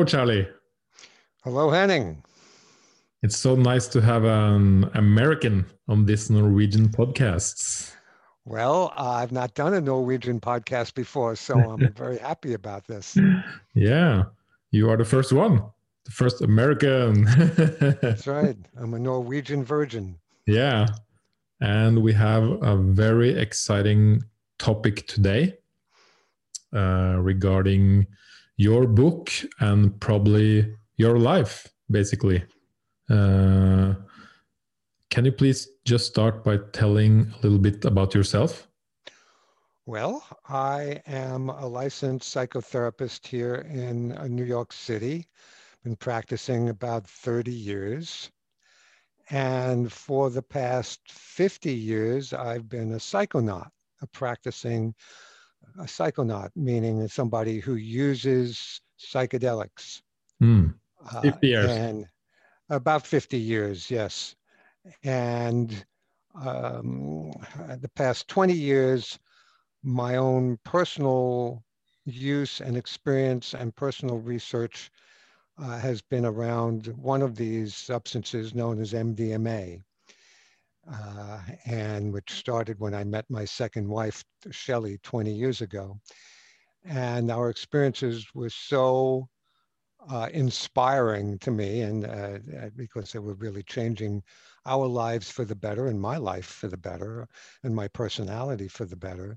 Hello, Charlie. Hello, Henning. It's so nice to have an American on this Norwegian podcast. Well, uh, I've not done a Norwegian podcast before, so I'm very happy about this. Yeah, you are the first one, the first American. That's right. I'm a Norwegian virgin. yeah, and we have a very exciting topic today uh, regarding your book and probably your life, basically. Uh, can you please just start by telling a little bit about yourself? Well, I am a licensed psychotherapist here in uh, New York City. Been practicing about 30 years. And for the past 50 years, I've been a psychonaut, a practicing a psychonaut, meaning somebody who uses psychedelics. Uh, 50 years. And about 50 years, yes. And um, the past 20 years, my own personal use and experience and personal research uh, has been around one of these substances known as MDMA, uh, and which started when I met my second wife, Shelley, 20 years ago. And our experiences were so uh, inspiring to me, and uh, because they were really changing our lives for the better, and my life for the better, and my personality for the better,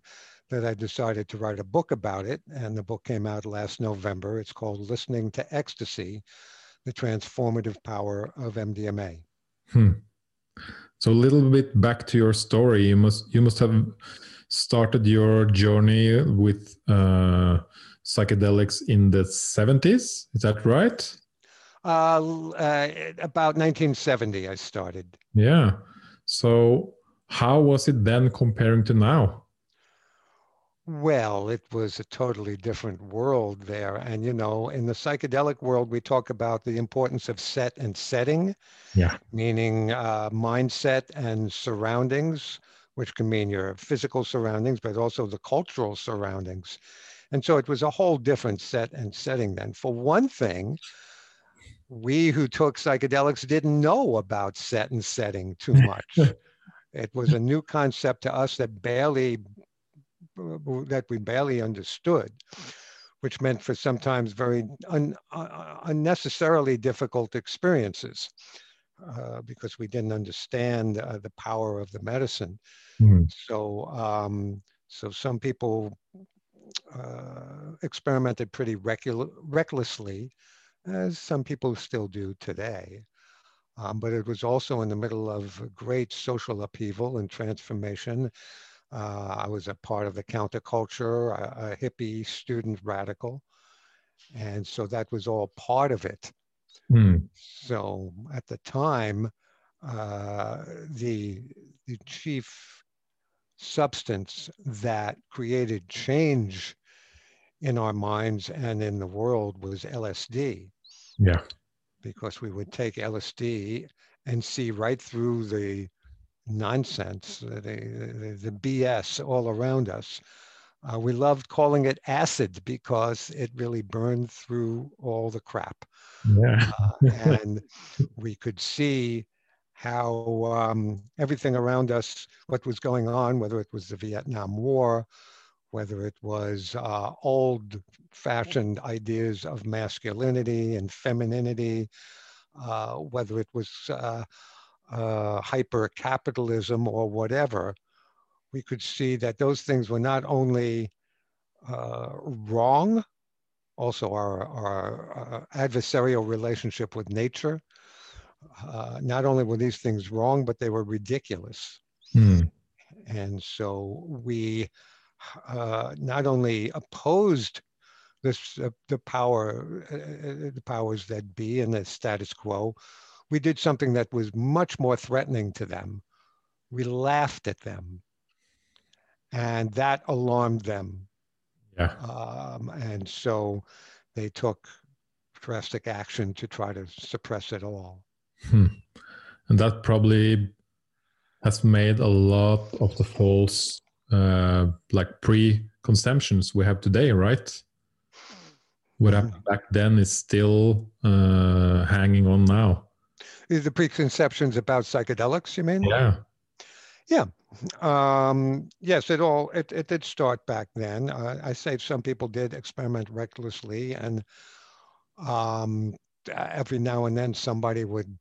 that I decided to write a book about it. And the book came out last November. It's called Listening to Ecstasy The Transformative Power of MDMA. Hmm. So a little bit back to your story. You must you must have started your journey with uh, psychedelics in the seventies. Is that right? Uh, uh, about 1970, I started. Yeah. So how was it then comparing to now? Well, it was a totally different world there. And, you know, in the psychedelic world, we talk about the importance of set and setting, Yeah. meaning uh, mindset and surroundings, which can mean your physical surroundings, but also the cultural surroundings. And so it was a whole different set and setting then. For one thing, we who took psychedelics didn't know about set and setting too much. it was a new concept to us that barely that we barely understood, which meant for sometimes very un, uh, unnecessarily difficult experiences uh, because we didn't understand uh, the power of the medicine. Mhm. So, um, so some people uh, experimented pretty recul- recklessly, as some people still do today. Um, but it was also in the middle of great social upheaval and transformation. Uh, I was a part of the counterculture, a, a hippie student radical. And so that was all part of it. Hmm. So at the time, uh, the, the chief substance that created change in our minds and in the world was LSD, Yeah. because we would take LSD and see right through the nonsense, the, the, the BS all around us. Uh, we loved calling it acid because it really burned through all the crap. Yeah. Uh, and we could see how um, everything around us, what was going on, whether it was the Vietnam War, whether it was uh, old fashioned ideas of masculinity and femininity, uh, whether it was uh, hyper capitalism or whatever, we could see that those things were not only uh, wrong, also our, our uh, adversarial relationship with nature. Uh, not only were these things wrong, but they were ridiculous. Hmm. And so we uh, not only opposed this uh, the power, uh, the powers that be, and the status quo, we did something that was much more threatening to them. We laughed at them, and that alarmed them. Yeah. Um, and so they took drastic action to try to suppress it all. Hmm. And that probably has made a lot of the false, uh, like pre-conceptions we have today, right? what happened back then is still uh, hanging on now. The preconceptions about psychedelics, you mean? Yeah. Yeah. Um, yes, it all it, it did start back then. Uh, I say some people did experiment recklessly, and um, every now and then somebody would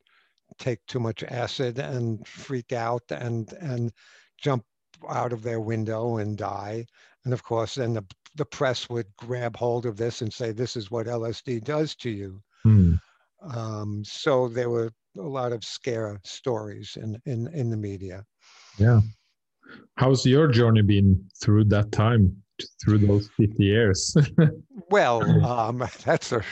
take too much acid and freak out and and jump out of their window and die. And of course, then the the press would grab hold of this and say, "This is what LSD does to you." Hmm. Um, so there were a lot of scare stories in in in the media. Yeah. How's your journey been through that time, through those 50 years? well, um, that's a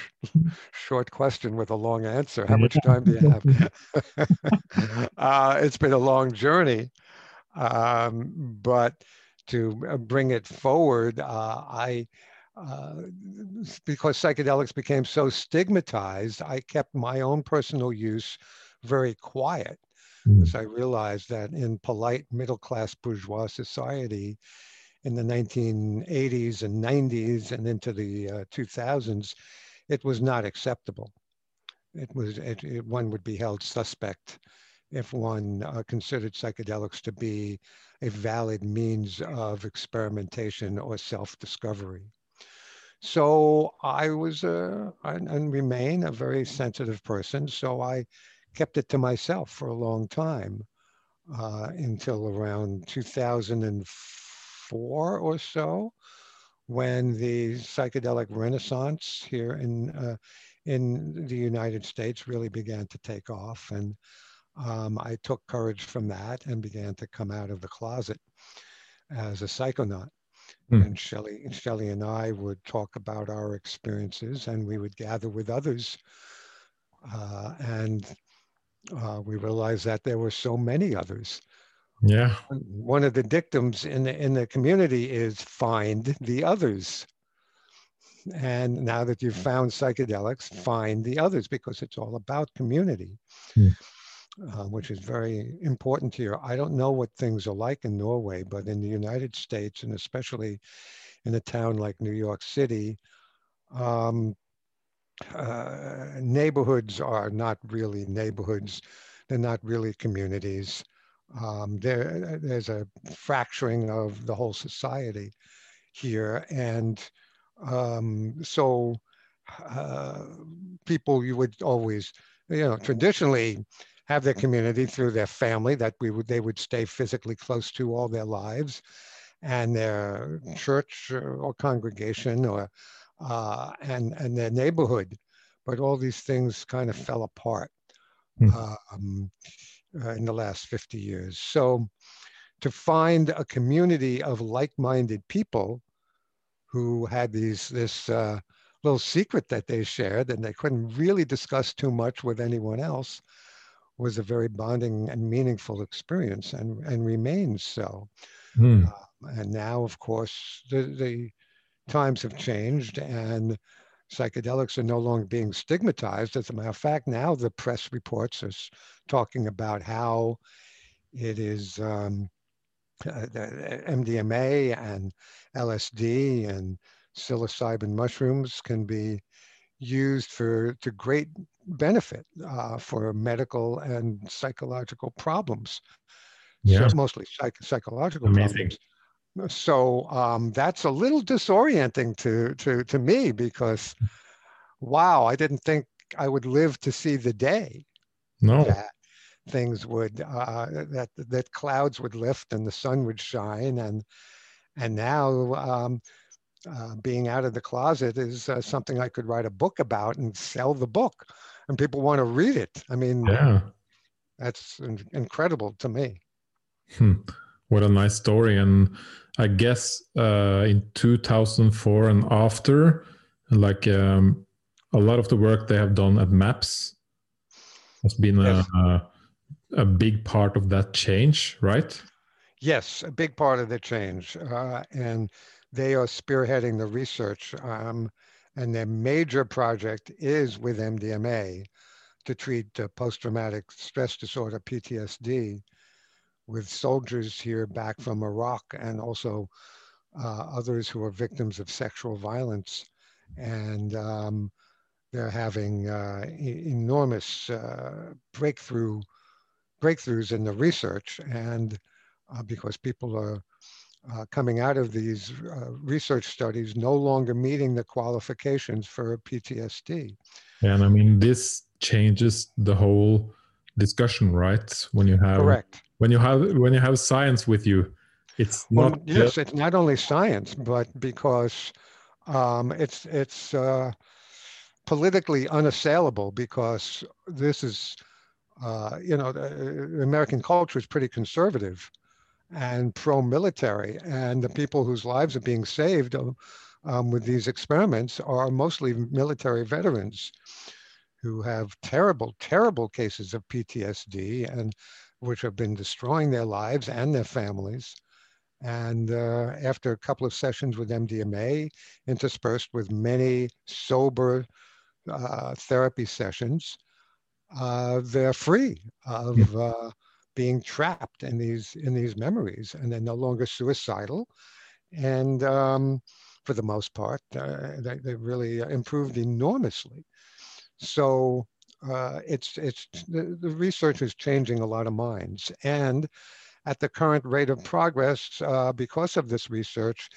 short question with a long answer. How much time do you have? uh, it's been a long journey, um, but to uh, bring it forward, uh, I. Uh, because psychedelics became so stigmatized, I kept my own personal use very quiet because I realized that in polite middle class bourgeois society in the 1980s and 90s and into the uh, 2000s, it was not acceptable. It was it, it, one would be held suspect if one uh, considered psychedelics to be a valid means of experimentation or self-discovery. So I was a, and remain a very sensitive person. So I kept it to myself for a long time uh, until around 2004 or so, when the psychedelic renaissance here in uh, in the United States really began to take off, and um, I took courage from that and began to come out of the closet as a psychonaut. Mm. And Shelley, Shelley and I would talk about our experiences, and we would gather with others. Uh, and uh, we realized that there were so many others. Yeah. One of the dictums in the in the community is find the others. And now that you've found psychedelics, find the others because it's all about community, mm. Uh, which is very important here. I don't know what things are like in Norway, but in the United States, and especially in a town like New York City, um, uh, neighborhoods are not really neighborhoods. They're not really communities. Um, there, there's a fracturing of the whole society here. And um, so uh, people you would always, you know, traditionally have their community through their family that we would, they would stay physically close to all their lives and their church or congregation or uh, and, and their neighborhood. But all these things kind of fell apart mm. um, uh, in the last 50 years. So to find a community of like-minded people who had these this uh, little secret that they shared and they couldn't really discuss too much with anyone else was a very bonding and meaningful experience and, and remains so. Mm. Uh, and now, of course, the, the times have changed and psychedelics are no longer being stigmatized. As a matter of fact, now the press reports us talking about how it is um, uh, MDMA and LSD and psilocybin mushrooms can be used for to great benefit uh, for medical and psychological problems. Yeah. So mostly psych- psychological Amazing. problems so um, that's a little disorienting to to to me because wow i didn't think i would live to see the day no that things would uh, that that clouds would lift and the sun would shine and and now um, uh, being out of the closet is uh, something i could write a book about and sell the book and people want to read it i mean yeah that's incredible to me hmm. what a nice story and I guess uh, in 2004 and after, like um, a lot of the work they have done at MAPS has been yes. a, a, big part of that change, right? Yes, a big part of the change. Uh, and they are spearheading the research. Um, and their major project is with MDMA to treat uh, post traumatic stress disorder, PTSD with soldiers here back from Iraq and also uh, others who are victims of sexual violence and um, they're having uh, e- enormous uh, breakthrough breakthroughs in the research, and uh, because people are uh, coming out of these uh, research studies no longer meeting the qualifications for PTSD. And I mean, this changes the whole discussion, right? When you have correct when you have when you have science with you, it's well, not yes, it's not only science, but because um, it's it's uh, politically unassailable because this is uh, you know the American culture is pretty conservative and pro-military, and the people whose lives are being saved um, with these experiments are mostly military veterans who have terrible, terrible cases of PTSD and which have been destroying their lives and their families. And uh, after a couple of sessions with MDMA, interspersed with many sober uh, therapy sessions, uh, they're free of uh, being trapped in these in these memories, and they're no longer suicidal. And um, for the most part, uh, they, they really improved enormously. So uh, it's it's the, the, research is changing a lot of minds, and at the current rate of progress, uh, because of this research,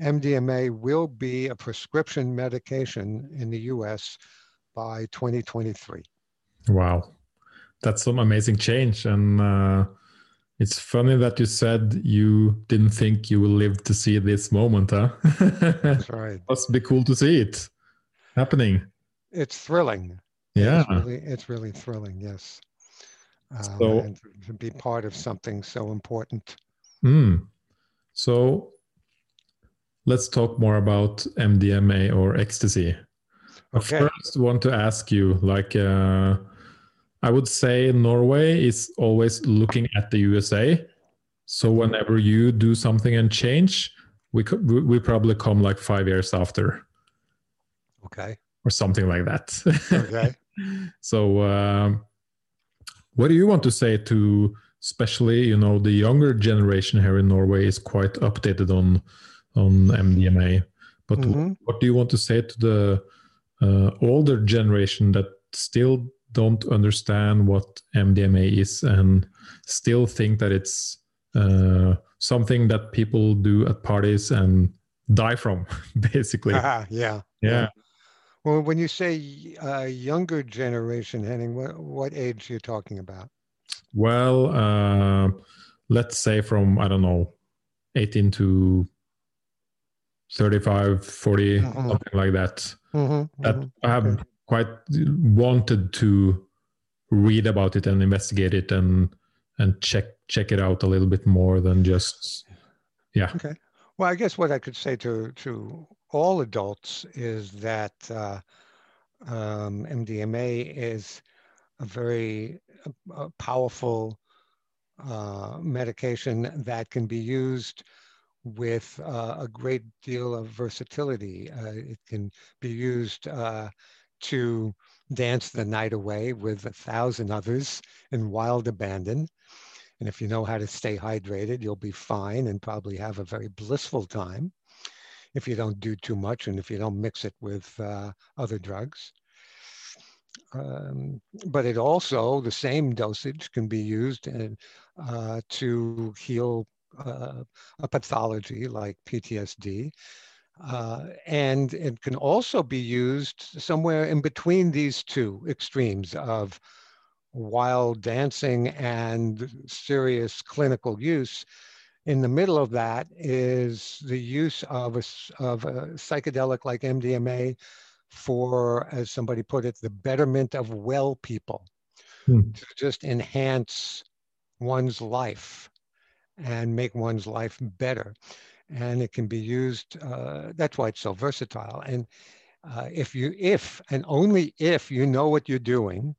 MDMA will be a prescription medication in the U.S. by 2023. Wow, that's some amazing change, and uh, it's funny that you said you didn't think you will live to see this moment, huh? That's right. Must be cool to see it happening. It's thrilling yeah it's really, it's really thrilling yes um, so and to be part of something so important mm, so let's talk more about mdma or ecstasy okay. I first want to ask you like uh, i would say norway is always looking at the usa so whenever you do something and change we could we probably come like five years after. Okay. Or something like that. Okay. So um, what do you want to say to especially you know the younger generation here in norway is quite updated on on mdma but mm-hmm. what do you want to say to the uh, older generation that still don't understand what mdma is and still think that it's uh, something that people do at parties and die from basically yeah yeah yeah well, when you say uh, younger generation, Henning, what, what age are you talking about? Well, uh, let's say from, I don't know, 18 to 35, 40, mm-hmm. something like that. Mm-hmm, that mm-hmm. I have okay. Quite wanted to read about it and investigate it and and check check it out a little bit more than just yeah. Okay. Well, I guess what I could say to to all adults is that uh, um, MDMA is a very powerful uh, medication that can be used with uh, a great deal of versatility. Uh, it can be used uh, to dance the night away with a thousand others in wild abandon. And if you know how to stay hydrated, you'll be fine and probably have a very blissful time if you don't do too much and if you don't mix it with uh, other drugs. Um, but it also, the same dosage can be used in, uh, to heal uh, a pathology like PTSD. Uh, and it can also be used somewhere in between these two extremes of wild dancing and serious clinical use in the middle of that is the use of a, of a psychedelic like MDMA for, as somebody put it, the betterment of well people, hmm. to just enhance one's life and make one's life better. And it can be used, uh, that's why it's so versatile. And uh, if you, if and only if you know what you're doing,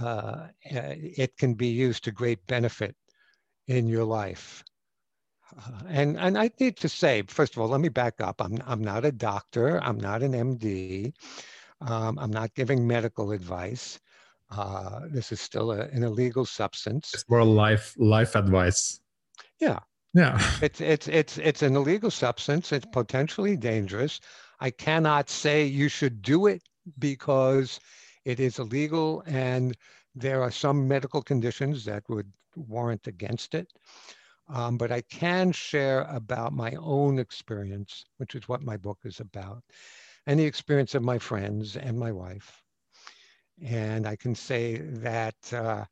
uh, it can be used to great benefit in your life. Uh, and and I need to say, first of all, let me back up. I'm I'm not a doctor. I'm not an MD. Um, I'm not giving medical advice. Uh, this is still a, an illegal substance. It's more life life advice. Yeah. Yeah. It's it's it's it's an illegal substance. It's potentially dangerous. I cannot say you should do it because it is illegal and there are some medical conditions that would warrant against it. Um, but I can share about my own experience, which is what my book is about, and the experience of my friends and my wife. And I can say that uh,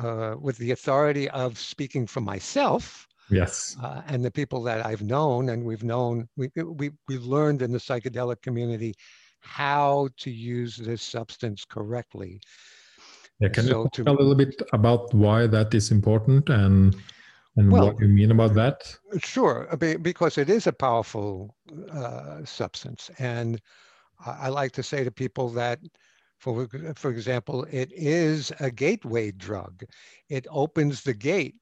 uh, with the authority of speaking for myself, yes, uh, and the people that I've known, and we've known, we we we learned in the psychedelic community how to use this substance correctly. Yeah, can so you talk to, a little bit about why that is important and and well, what you mean about that? Sure, because it is a powerful uh, substance, and I like to say to people that, for for example, it is a gateway drug. It opens the gate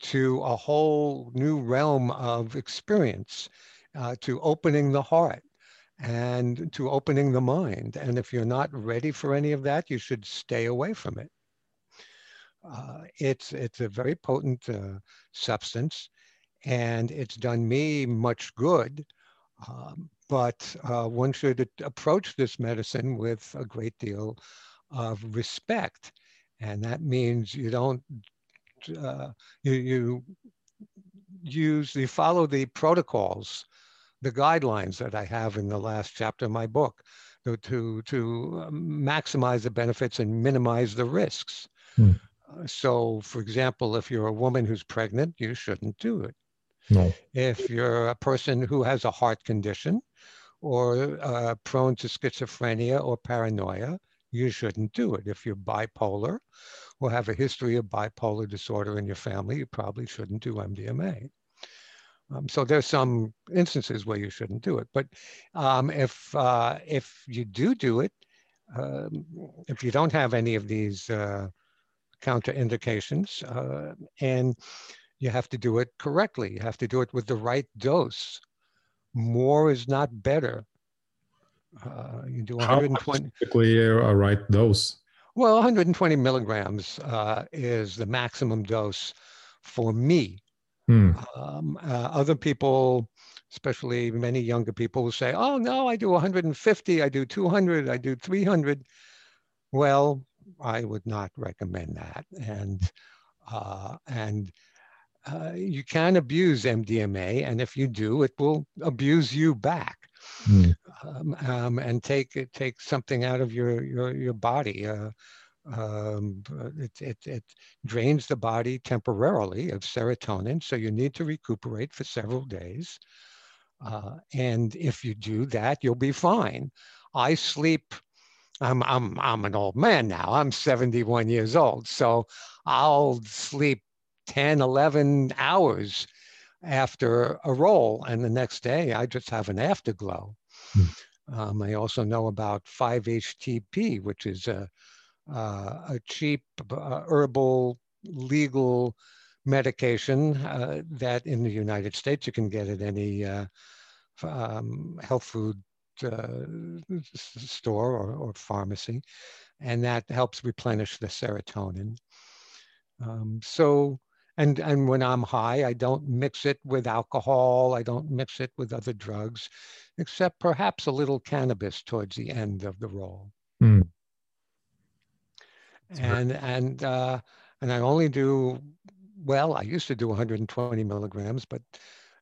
to a whole new realm of experience, uh, to opening the heart and to opening the mind. And if you're not ready for any of that, you should stay away from it. Uh, it's, it's a very potent uh, substance and it's done me much good. Um, but uh, one should approach this medicine with a great deal of respect. And that means you don't, you, you use, you follow the protocols, the guidelines that I have in the last chapter of my book to, to maximize the benefits and minimize the risks. Hmm. Uh, so, for example, if you're a woman who's pregnant, you shouldn't do it. No. If you're a person who has a heart condition or uh, prone to schizophrenia or paranoia, you shouldn't do it. If you're bipolar or have a history of bipolar disorder in your family, you probably shouldn't do MDMA. Um, so there's some instances where you shouldn't do it. But um, if uh, if you do do it, um, if you don't have any of these uh, counterindications, uh, and you have to do it correctly. You have to do it with the right dose. More is not better. Uh, you do 120. typically a right dose? Well, 120 milligrams uh, is the maximum dose for me. Hmm. Um, uh, other people, especially many younger people, will say, "Oh no, I do 150, I do 200, I do 300." Well, I would not recommend that. And uh, and uh, you can abuse MDMA, and if you do, it will abuse you back, mm. um, um, and take take something out of your your your body. Uh, um, it, it, it drains the body temporarily of serotonin, so you need to recuperate for several days. Uh, and if you do that, you'll be fine. I sleep I'm I'm I'm an old man now. I'm 71 years old. So I'll sleep 10, 11 hours after a roll. And the next day I just have an afterglow. Mm. Um, I also know about 5-HTP, which is a, uh, a cheap uh, herbal legal medication uh, that in the United States you can get at any uh, um, health food uh, store or, or, pharmacy, and that helps replenish the serotonin. Um, so, and, and when I'm high, I don't mix it with alcohol. I don't mix it with other drugs, except perhaps a little cannabis towards the end of the roll. Mm. And, and, uh, and I only do, well, I used to do 120 milligrams, but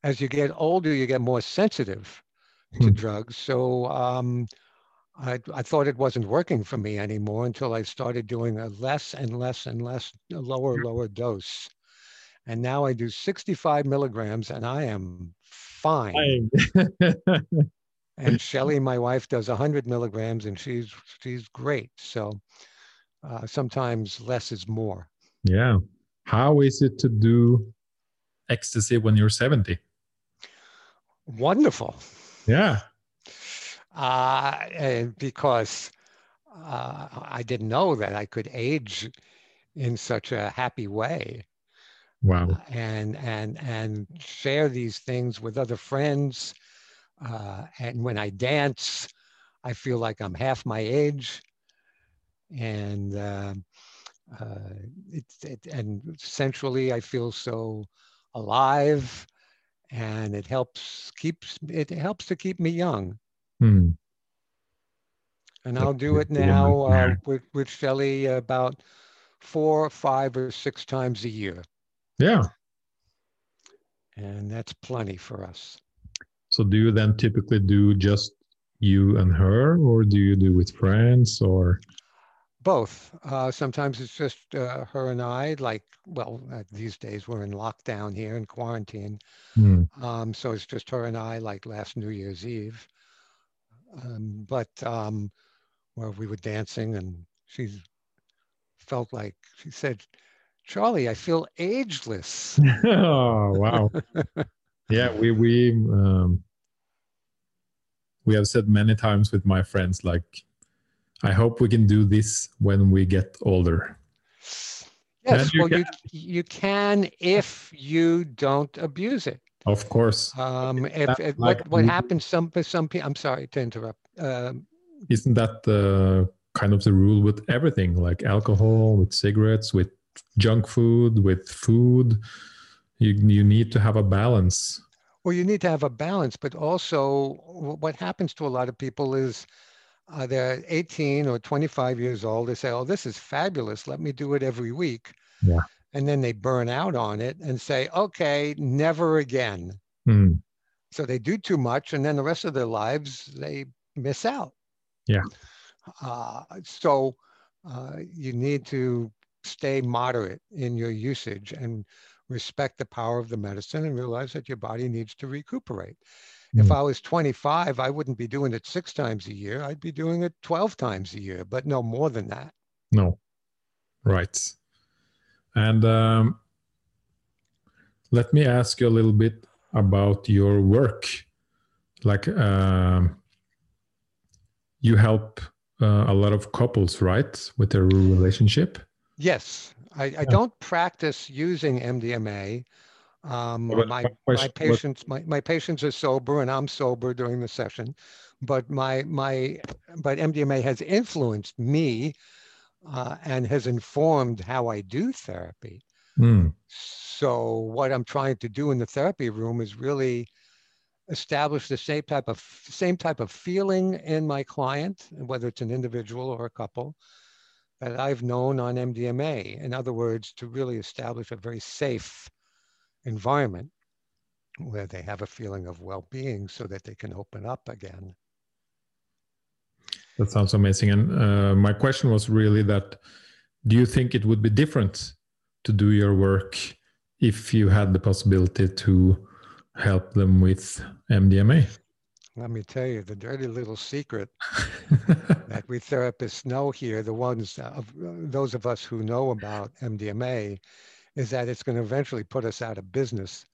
as you get older, you get more sensitive to hmm. drugs. So um, I, I thought it wasn't working for me anymore until I started doing a less and less and less lower, lower dose. And now I do 65 milligrams and I am fine. and Shelley, my wife, does 100 milligrams and she's she's great. So uh, sometimes less is more. Yeah. How is it to do ecstasy when you're 70? Wonderful. Yeah. Uh, because uh, I didn't know that I could age in such a happy way. Wow. Uh, and and and share these things with other friends. Uh, and when I dance, I feel like I'm half my age. And uh, uh, it, it, and centrally, I feel so alive and it helps keeps it helps to keep me young. Hmm. And That's I'll do it now uh, with, with Shelley about four, five, or six times a year. Yeah. And that's plenty for us. So do you then typically do just you and her, or do you do with friends, or? Both. Uh, sometimes it's just uh, her and I, like, well, uh, these days we're in lockdown here in quarantine. Hmm. Um, so it's just her and I, like last New Year's Eve. Um, but um, where we were dancing, and she felt like she said, "Charlie, I feel ageless." oh wow! yeah, we we um, we have said many times with my friends like, I hope we can do this when we get older. Yes, you well, you you can if you don't abuse it. Of course, Um, if, if like what what we- happens some some people. I'm sorry to interrupt. Um, isn't that the kind of the rule with everything, like alcohol, with cigarettes, with junk food, with food? You you need to have a balance. Well, you need to have a balance, but also what happens to a lot of people is uh, they're 18 or 25 years old. They say, "Oh, this is fabulous. Let me do it every week." Yeah. And then they burn out on it and say, "Okay, never again." Hmm. So they do too much, and then the rest of their lives they miss out. Yeah. Uh, so uh, you need to stay moderate in your usage and respect the power of the medicine and realize that your body needs to recuperate. If Mm. I was 25, I wouldn't be doing it six times a year. I'd be doing it 12 times a year, but no more than that. No, right. And um, let me ask you a little bit about your work. Like, um, you help uh, a lot of couples, right, with their relationship. Yes, I, I don't practice using MDMA. Um, my my my patients my, my patients are sober and I'm sober during the session, but my my but MDMA has influenced me uh, and has informed how I do therapy. Hmm. So what I'm trying to do in the therapy room is really establish the same type of same type of feeling in my client, whether it's an individual or a couple, that I've known on MDMA. In other words, to really establish a very safe environment where they have a feeling of well-being so that they can open up again. That sounds amazing. And uh, my question was really that: Do you think it would be different to do your work if you had the possibility to help them with MDMA? Let me tell you the dirty little secret that we therapists know here, the ones of those of us who know about MDMA, is that it's going to eventually put us out of business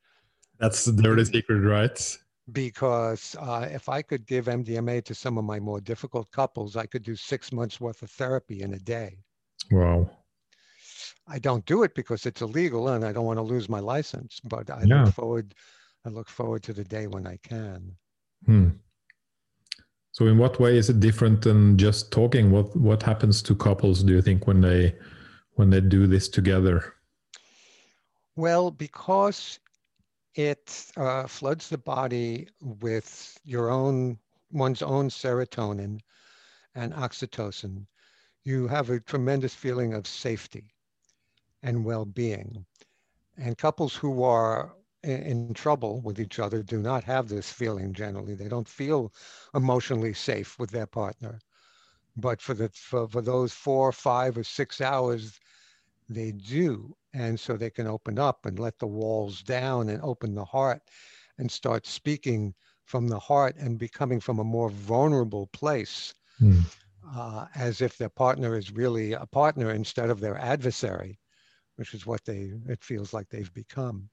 That's the dirty secret, right? because uh, if I could give MDMA to some of my more difficult couples, I could do six months worth of therapy in a day. Wow. I don't do it because it's illegal and I don't want to lose my license, but I Yeah. look forward I look forward to the day when I can. Hmm. So, in what way is it different than just talking? What What happens to couples? Do you think when they when they do this together? Well, because it uh, floods the body with your own one's own serotonin and oxytocin, you have a tremendous feeling of safety and well-being. And couples who are in trouble with each other do not have this feeling generally. They don't feel emotionally safe with their partner. But for the for, for those four, five, or six hours, they do. And so they can open up and let the walls down and open the heart and start speaking from the heart and becoming from a more vulnerable place, Hmm. uh, as if their partner is really a partner instead of their adversary, which is what they it feels like they've become.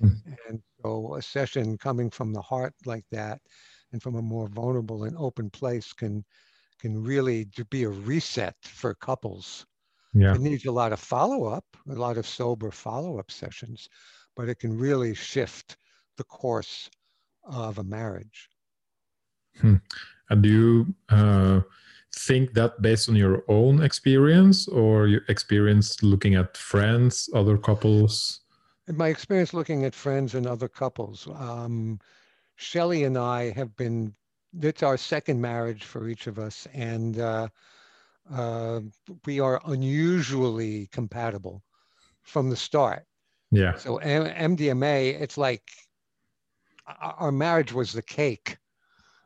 Hmm. And so a session coming from the heart like that and from a more vulnerable and open place can can really be a reset for couples. Yeah. It needs a lot of follow up, a lot of sober follow up sessions, but it can really shift the course of a marriage. And do you uh, think that based on your own experience or your experience looking at friends, other couples? In my experience looking at friends and other couples, um, Shelley and I have been it's our second marriage for each of us, and uh, uh, we are unusually compatible from the start. Yeah. So M- MDMA, it's like our marriage was the cake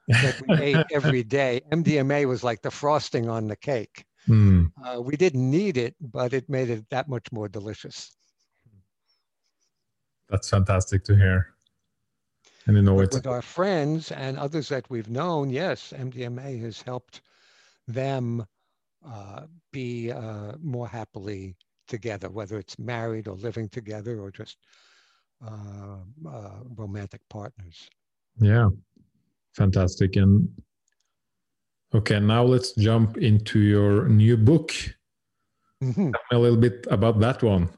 that we ate every day. MDMA was like the frosting on the cake. Mm. Uh, we didn't need it, but it made it that much more delicious. That's fantastic to hear. And you know it's with our friends and others that we've known, yes, MDMA has helped them uh, be uh, more happily together, whether it's married or living together or just uh, uh, romantic partners. yeah, fantastic. And okay, now let's jump into your new book. Mhm. Tell me a little bit about that one.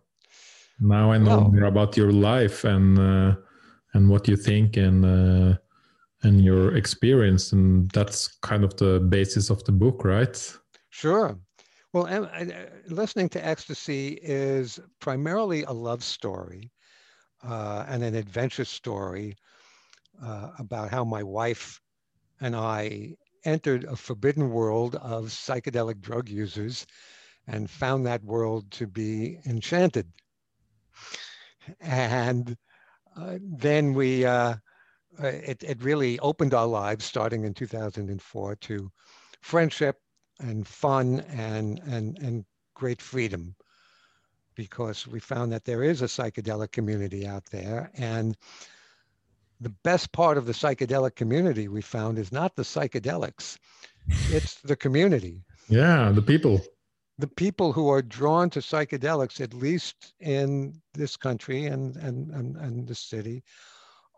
Now I know more about your life and uh, and what you think and uh, and your experience, and that's kind of the basis of the book, right? Sure. Well, uh, listening to ecstasy is primarily a love story uh, and an adventure story uh, about how my wife and I entered a forbidden world of psychedelic drug users and found that world to be enchanted. And uh, then we, uh, uh, it, it really opened our lives starting in 2004 to friendship and fun and, and, and great freedom because we found that there is a psychedelic community out there. And the best part of the psychedelic community we found is not the psychedelics, it's the community. Yeah, the people. The people who are drawn to psychedelics, at least in this country and, and, and, and the city,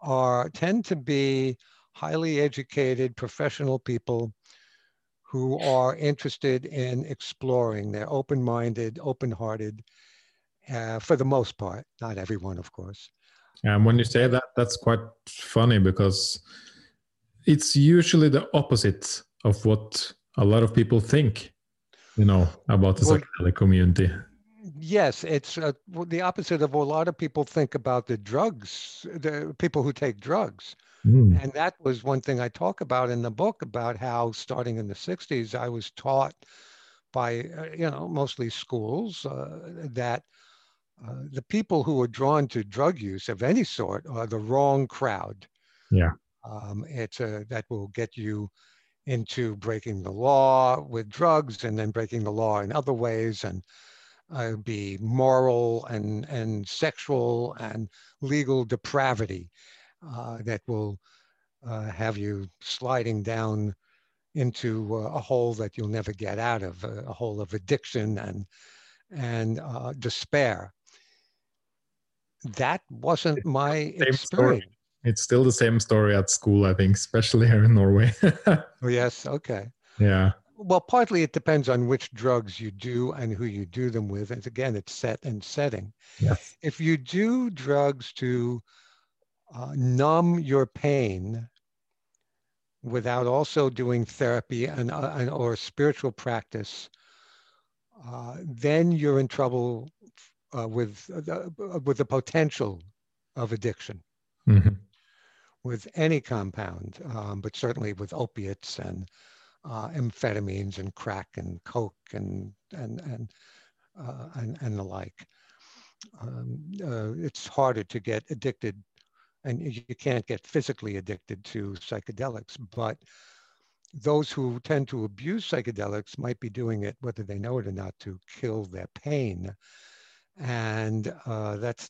are tend to be highly educated professional people who are interested in exploring. They're open-minded, open-hearted, uh, for the most part. Not everyone, of course. And when you say that, that's quite funny because it's usually the opposite of what a lot of people think, you know, about the psychedelic community. Yes, it's uh, the opposite of what a lot of people think about the drugs, the people who take drugs. Mm. And that was one thing I talk about in the book about how starting in the 60s, I was taught by, uh, you know, mostly schools uh, that uh, the people who are drawn to drug use of any sort are the wrong crowd. Yeah. Um, it's a, that will get you into breaking the law with drugs and then breaking the law in other ways and uh, be moral and, and sexual and legal depravity uh, that will uh, have you sliding down into uh, a hole that you'll never get out of, a, a hole of addiction and, and uh, despair. That wasn't my story. experience. It's still the same story at school, I think, especially here in Norway. Oh, yes, okay. yeah. Well, partly it depends on which drugs you do and who you do them with. And again, it's set and setting. Yes. If you do drugs to uh, numb your pain without also doing therapy and, uh, and or spiritual practice, uh, then you're in trouble uh, with uh, with the potential of addiction Mhm. With any compound, um, but certainly with opiates and uh, amphetamines and crack and coke and and and uh, and, and the like. Um, uh, it's harder to get addicted, and you can't get physically addicted to psychedelics. But those who tend to abuse psychedelics might be doing it, whether they know it or not, to kill their pain, and uh, that's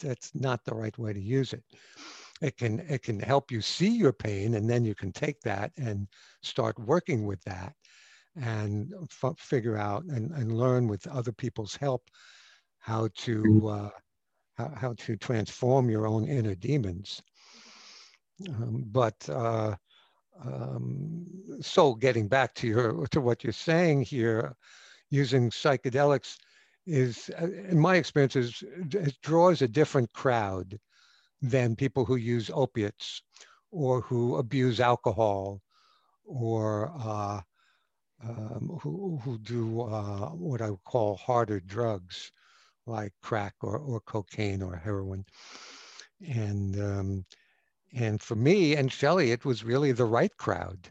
that's not the right way to use it it can it can help you see your pain and then you can take that and start working with that and f- figure out and, and learn with other people's help how to uh, how, how to transform your own inner demons. Um, but uh, um, so getting back to your to what you're saying here using psychedelics is uh, in my experience is it draws a different crowd than people who use opiates or who abuse alcohol or uh, um, who, who do uh, what I would call harder drugs like crack or, or cocaine or heroin. And, um, And for me and Shelley, it was really the right crowd.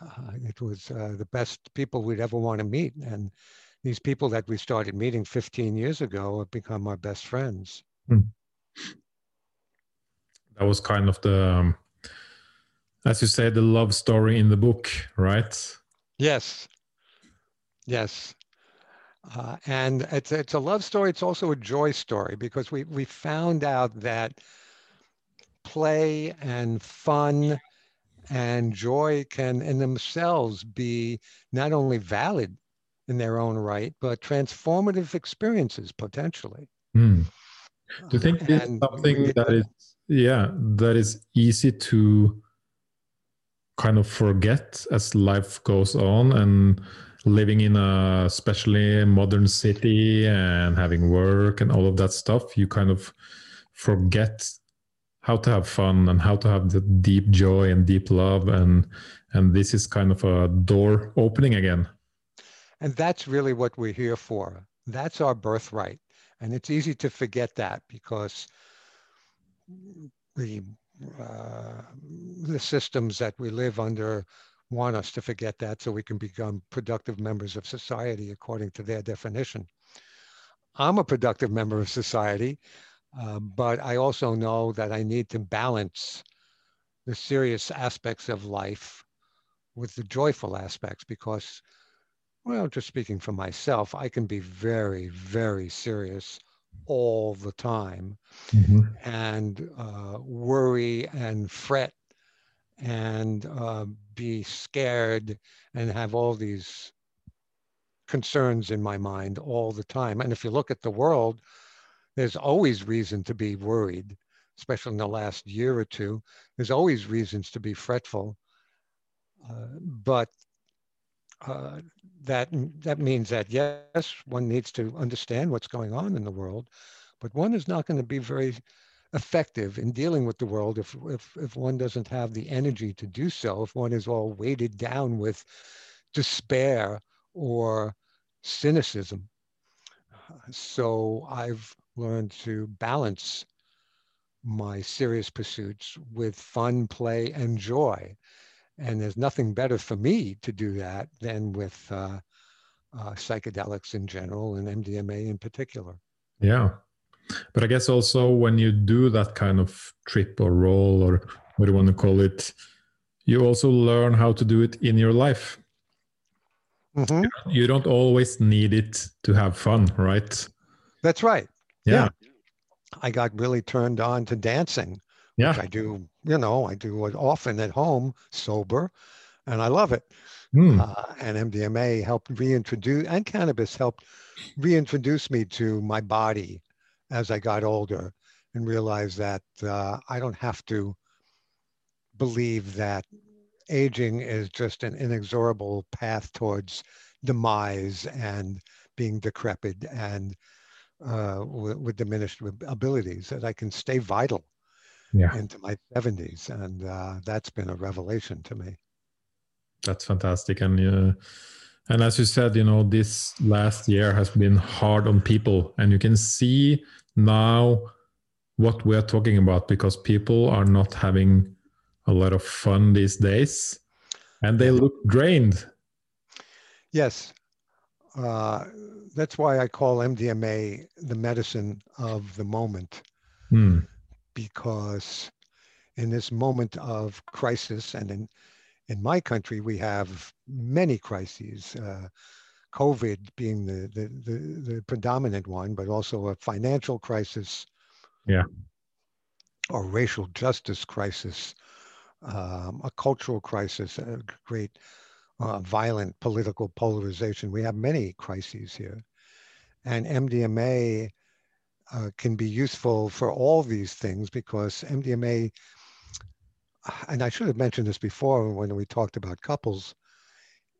Uh, it was uh, the best people we'd ever want to meet. And these people that we started meeting 15 years ago have become our best friends. Hmm. That was kind of the, um, as you say, the love story in the book, right? Yes. Yes. Uh, and it's it's a love story. It's also a joy story because we we found out that play and fun and joy can in themselves be not only valid in their own right, but transformative experiences potentially. Mm. Do you think this is something that is yeah that is easy to kind of forget as life goes on and living in a especially modern city and having work and all of that stuff you kind of forget how to have fun and how to have the deep joy and deep love and and this is kind of a door opening again. And that's really what we're here for. That's our birthright and it's easy to forget that because the uh, the systems that we live under want us to forget that so we can become productive members of society according to their definition. I'm a productive member of society, uh, but I also know that I need to balance the serious aspects of life with the joyful aspects because, well, just speaking for myself, I can be very, very serious all the time mm-hmm. and uh, worry and fret and uh, be scared and have all these concerns in my mind all the time. And if you look at the world, there's always reason to be worried, especially in the last year or two. There's always reasons to be fretful. Uh, but uh, that that means that yes, one needs to understand what's going on in the world, but one is not going to be very effective in dealing with the world if, if, if one doesn't have the energy to do so, if one is all weighted down with despair or cynicism. So I've learned to balance my serious pursuits with fun, play, and joy. And there's nothing better for me to do that than with uh, uh, psychedelics in general and MDMA in particular. Yeah. But I guess also when you do that kind of trip or roll or what do you want to call it, you also learn how to do it in your life. Mm-hmm. You don't always need it to have fun, right? That's right. Yeah. yeah. I got really turned on to dancing. Yeah. I do, you know, I do it often at home, sober, and I love it. Mm. Uh, and MDMA helped reintroduce, and cannabis helped reintroduce me to my body as I got older and realized that uh, I don't have to believe that aging is just an inexorable path towards demise and being decrepit and uh, with, with, diminished abilities, that I can stay vital yeah. into my 70s. And uh, that's been a revelation to me. That's fantastic. And uh, and as you said, you know, this last year has been hard on people, and you can see now what we're talking about because people are not having a lot of fun these days and they look drained. Yes. Uh, that's why I call MDMA the medicine of the moment. Hmm. Because in this moment of crisis, and in, in my country, we have many crises. Uh, COVID being the, the, the, the predominant one, but also a financial crisis. Yeah. Or racial justice crisis, um, a cultural crisis, a great uh, violent political polarization. We have many crises here. And MDMA uh, can be useful for all these things because MDMA, and I should have mentioned this before when we talked about couples,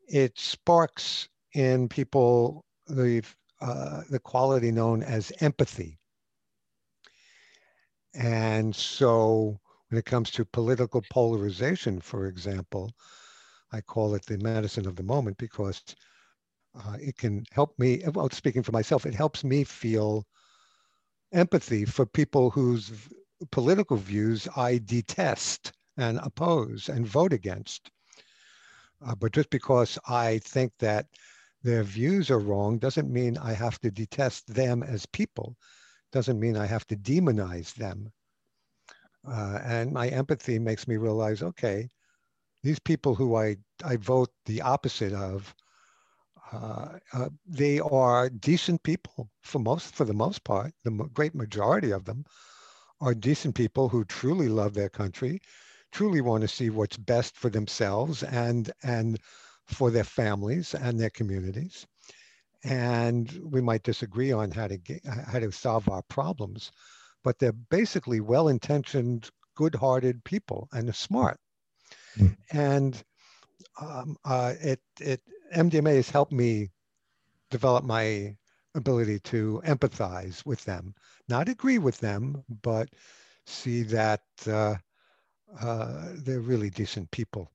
it sparks in people the uh, the quality known as empathy. And so when it comes to political polarization, for example, I call it the medicine of the moment because uh, it can help me, well, speaking for myself, it helps me feel empathy for people whose political views I detest and oppose and vote against. Uh, but just because I think that their views are wrong doesn't mean I have to detest them as people, doesn't mean I have to demonize them. Uh, and my empathy makes me realize, okay, these people who I, I vote the opposite of, uh, uh, they are decent people for most, for the most part. The great majority of them are decent people who truly love their country, truly want to see what's best for themselves and and for their families and their communities. And we might disagree on how to get, how to solve our problems, but they're basically well-intentioned, good-hearted people and smart. Mm. And um, uh, it it MDMA has helped me develop my ability to empathize with them, not agree with them, but see that uh, uh, they're really decent people.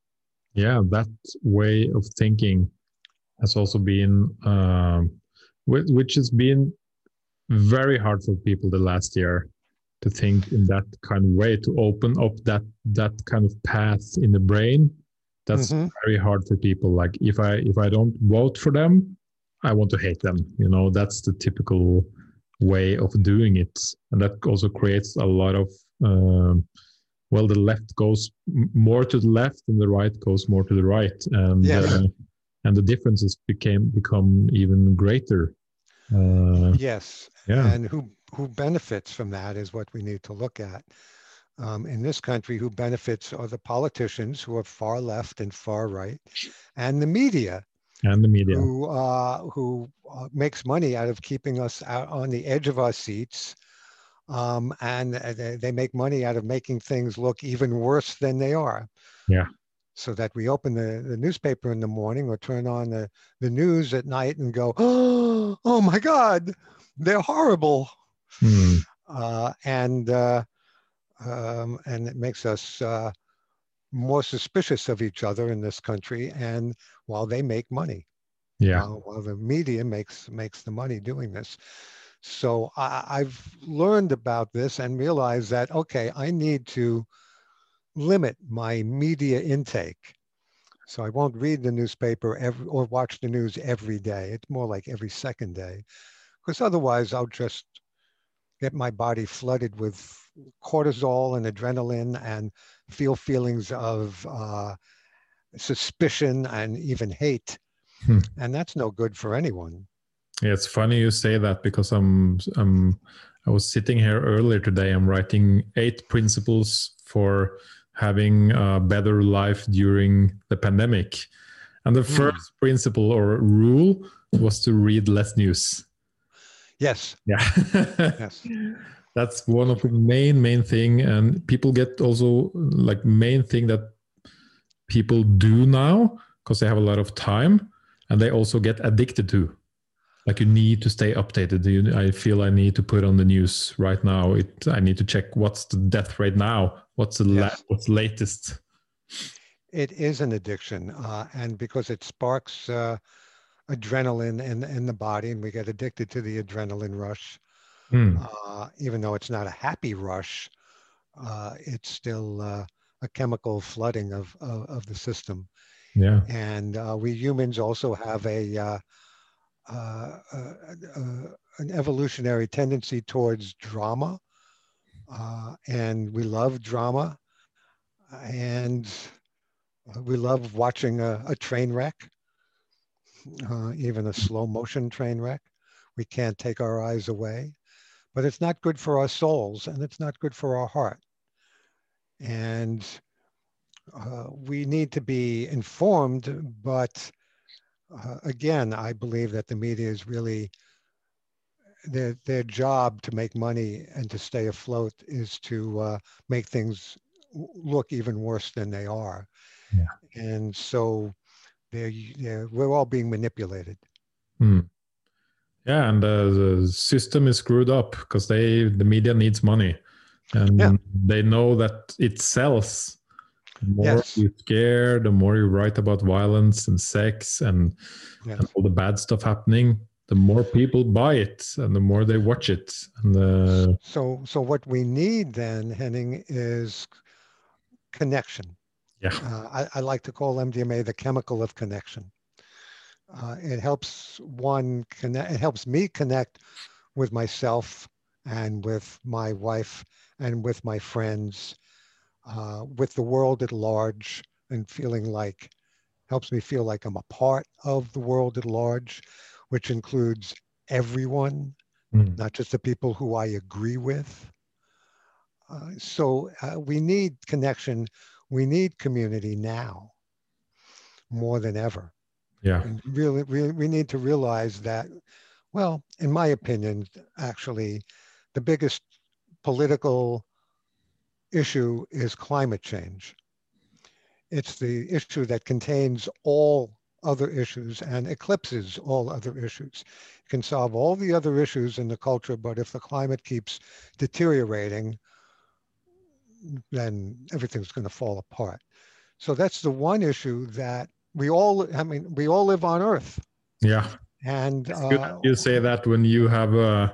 Yeah, that way of thinking has also been, um, which has been very hard for people the last year to think in that kind of way to open up that that kind of path in the brain that's mm-hmm. very hard for people. Like if i if i don't vote for them i want to hate them you know? That's the typical way of doing it. And that also creates a lot of um, well the left goes more to the left and the right goes more to the right. And yeah. uh, and the differences became become even greater. Uh, yes. yeah. And who who benefits from that is what we need to look at um, in this country who benefits are the politicians who are far left and far right and the media and the media. who uh, who uh, makes money out of keeping us out on the edge of our seats um, and they, they make money out of making things look even worse than they are. Yeah. So that we open the, the newspaper in the morning or turn on the, the news at night and go oh, oh my god they're horrible. Hmm. uh, and uh, um, and it makes us uh, more suspicious of each other in this country. And while they make money, yeah, while, while the media makes makes the money doing this. So I, I've learned about this and realized that okay, I need to limit my media intake. So I won't read the newspaper every, or watch the news every day. It's more like every second day, because otherwise I'll just get my body flooded with cortisol and adrenaline and feel feelings of uh, suspicion and even hate. Hmm. And that's no good for anyone. Yeah, it's funny you say that because I'm, I'm I was sitting here earlier today. I'm writing eight principles for having a better life during the pandemic. And the hmm. first principle or rule was to read less news. Yes. Yeah. yes. That's one of the main main thing, and people get also like main thing that people do now because they have a lot of time, and they also get addicted to. Like you need to stay updated. You, I feel I need to put on the news right now. It I need to check what's the death rate now. What's the yes. la- what's latest. It is an addiction, uh, and because it sparks. Uh, adrenaline in, in the body and we get addicted to the adrenaline rush. Mm. Uh, even though it's not a happy rush, uh, it's still uh, a chemical flooding of, of, of, the system. Yeah. And uh, we humans also have a, uh, uh, an evolutionary tendency towards drama. and we love drama. And we love watching a, a train wreck uh, even a slow motion train wreck. We can't take our eyes away, but it's not good for our souls and it's not good for our heart. And uh, we need to be informed, but uh, again, I believe that the media is really their their job to make money and to stay afloat is to uh, make things look even worse than they are. Yeah. And so they're, they're, we're all being manipulated. Hmm. Yeah, and uh, the system is screwed up because they the media needs money, and yeah. they know that it sells. The more yes. you scare, the more you write about violence and sex and, yes. and all the bad stuff happening. the more people buy it and the more they watch it. And uh, so, so what we need then, Henning, is connection. Yeah. Uh, I, I, like to call MDMA the chemical of connection. Uh, it helps one connect. It helps me connect with myself and with my wife and with my friends, uh, with the world at large, and feeling like helps me feel like I'm a part of the world at large, which includes everyone, mm. not just the people who I agree with. Uh, so uh, we need connection. We need community now more than ever. Yeah. And really, really, we need to realize that, well, in my opinion, actually, the biggest political issue is climate change. It's the issue that contains all other issues and eclipses all other issues. It can solve all the other issues in the culture, but if the climate keeps deteriorating, then everything's going to fall apart. So that's the one issue that we all, I mean, we all live on Earth. Yeah. And uh, you say that when you have uh,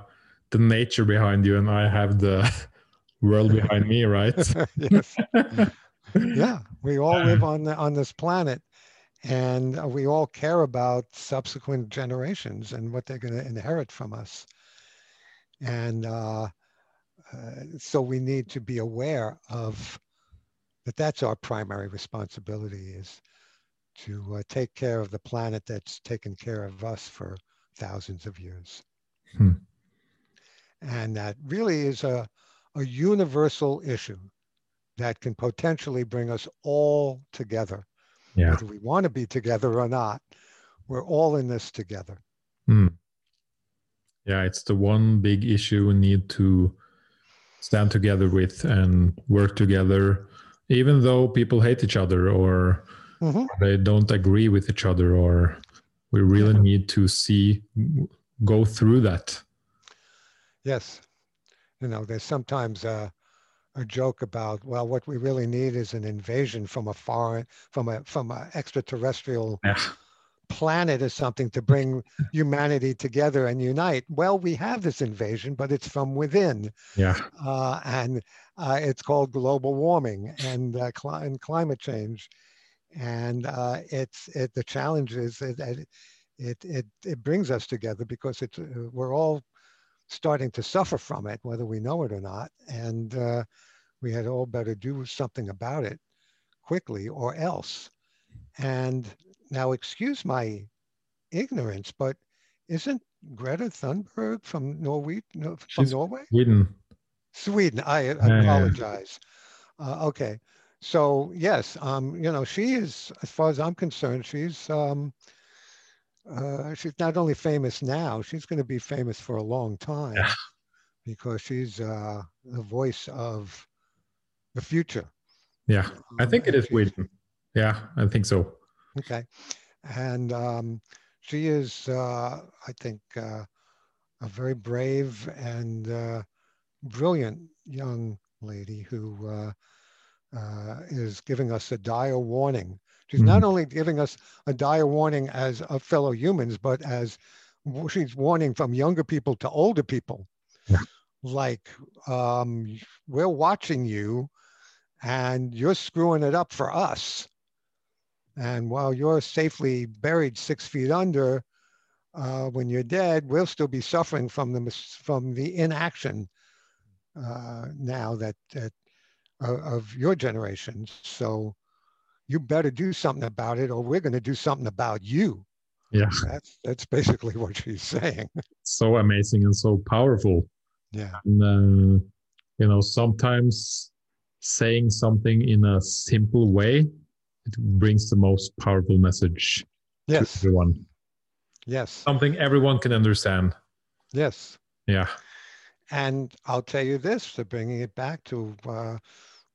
the nature behind you and I have the world behind me, right? yes. yeah, we all live on the, on this planet, and we all care about subsequent generations and what they're going to inherit from us. And uh, uh, so we need to be aware of that. That's our primary responsibility is to uh, take care of the planet that's taken care of us for thousands of years. Hmm. And that really is a, a universal issue that can potentially bring us all together. Yeah. Whether we want to be together or not, we're all in this together. Hmm. Yeah, it's the one big issue we need to stand together with and work together, even though people hate each other or mm-hmm. they don't agree with each other, or we really need to see go through that. Yes, you know, there's sometimes a, a joke about well, what we really need is an invasion from a foreign, from a from an extraterrestrial. Yeah. Planet or something to bring humanity together and unite. Well, we have this invasion, but it's from within. Yeah. Uh, and uh, it's called global warming and, uh, cl- and climate change. And uh, it's it, the challenge is that it, it, it brings us together because it's, uh, we're all starting to suffer from it, whether we know it or not. And uh, we had all better do something about it quickly or else. And now, excuse my ignorance, but isn't Greta Thunberg from Norway? No, from She's Norway? Sweden. Sweden. I, I apologize. Uh, okay. So yes, um, you know, she is, as far as I'm concerned, she's um, uh, she's not only famous now, she's going to be famous for a long time yeah. because she's uh, the voice of the future. Yeah, I think it is Sweden. Yeah, I think so. Okay. And um, she is, uh, I think, uh, a very brave and uh, brilliant young lady who uh, uh, is giving us a dire warning She's mm-hmm. not only giving us a dire warning as a fellow humans, but as she's warning from younger people to older people. Yeah. Like, um, we're watching you and you're screwing it up for us. And while you're safely buried six feet under, uh, when you're dead, we'll still be suffering from the from the inaction uh, now that, that uh, of your generation. So you better do something about it or we're going to do something about you. Yeah. That's that's basically what she's saying. So amazing and so powerful. Yeah. And uh, you know sometimes saying something in a simple way it brings the most powerful message yes. to everyone. Yes. Something everyone can understand. Yes. Yeah. And i'll tell you this to bringing it back to uh,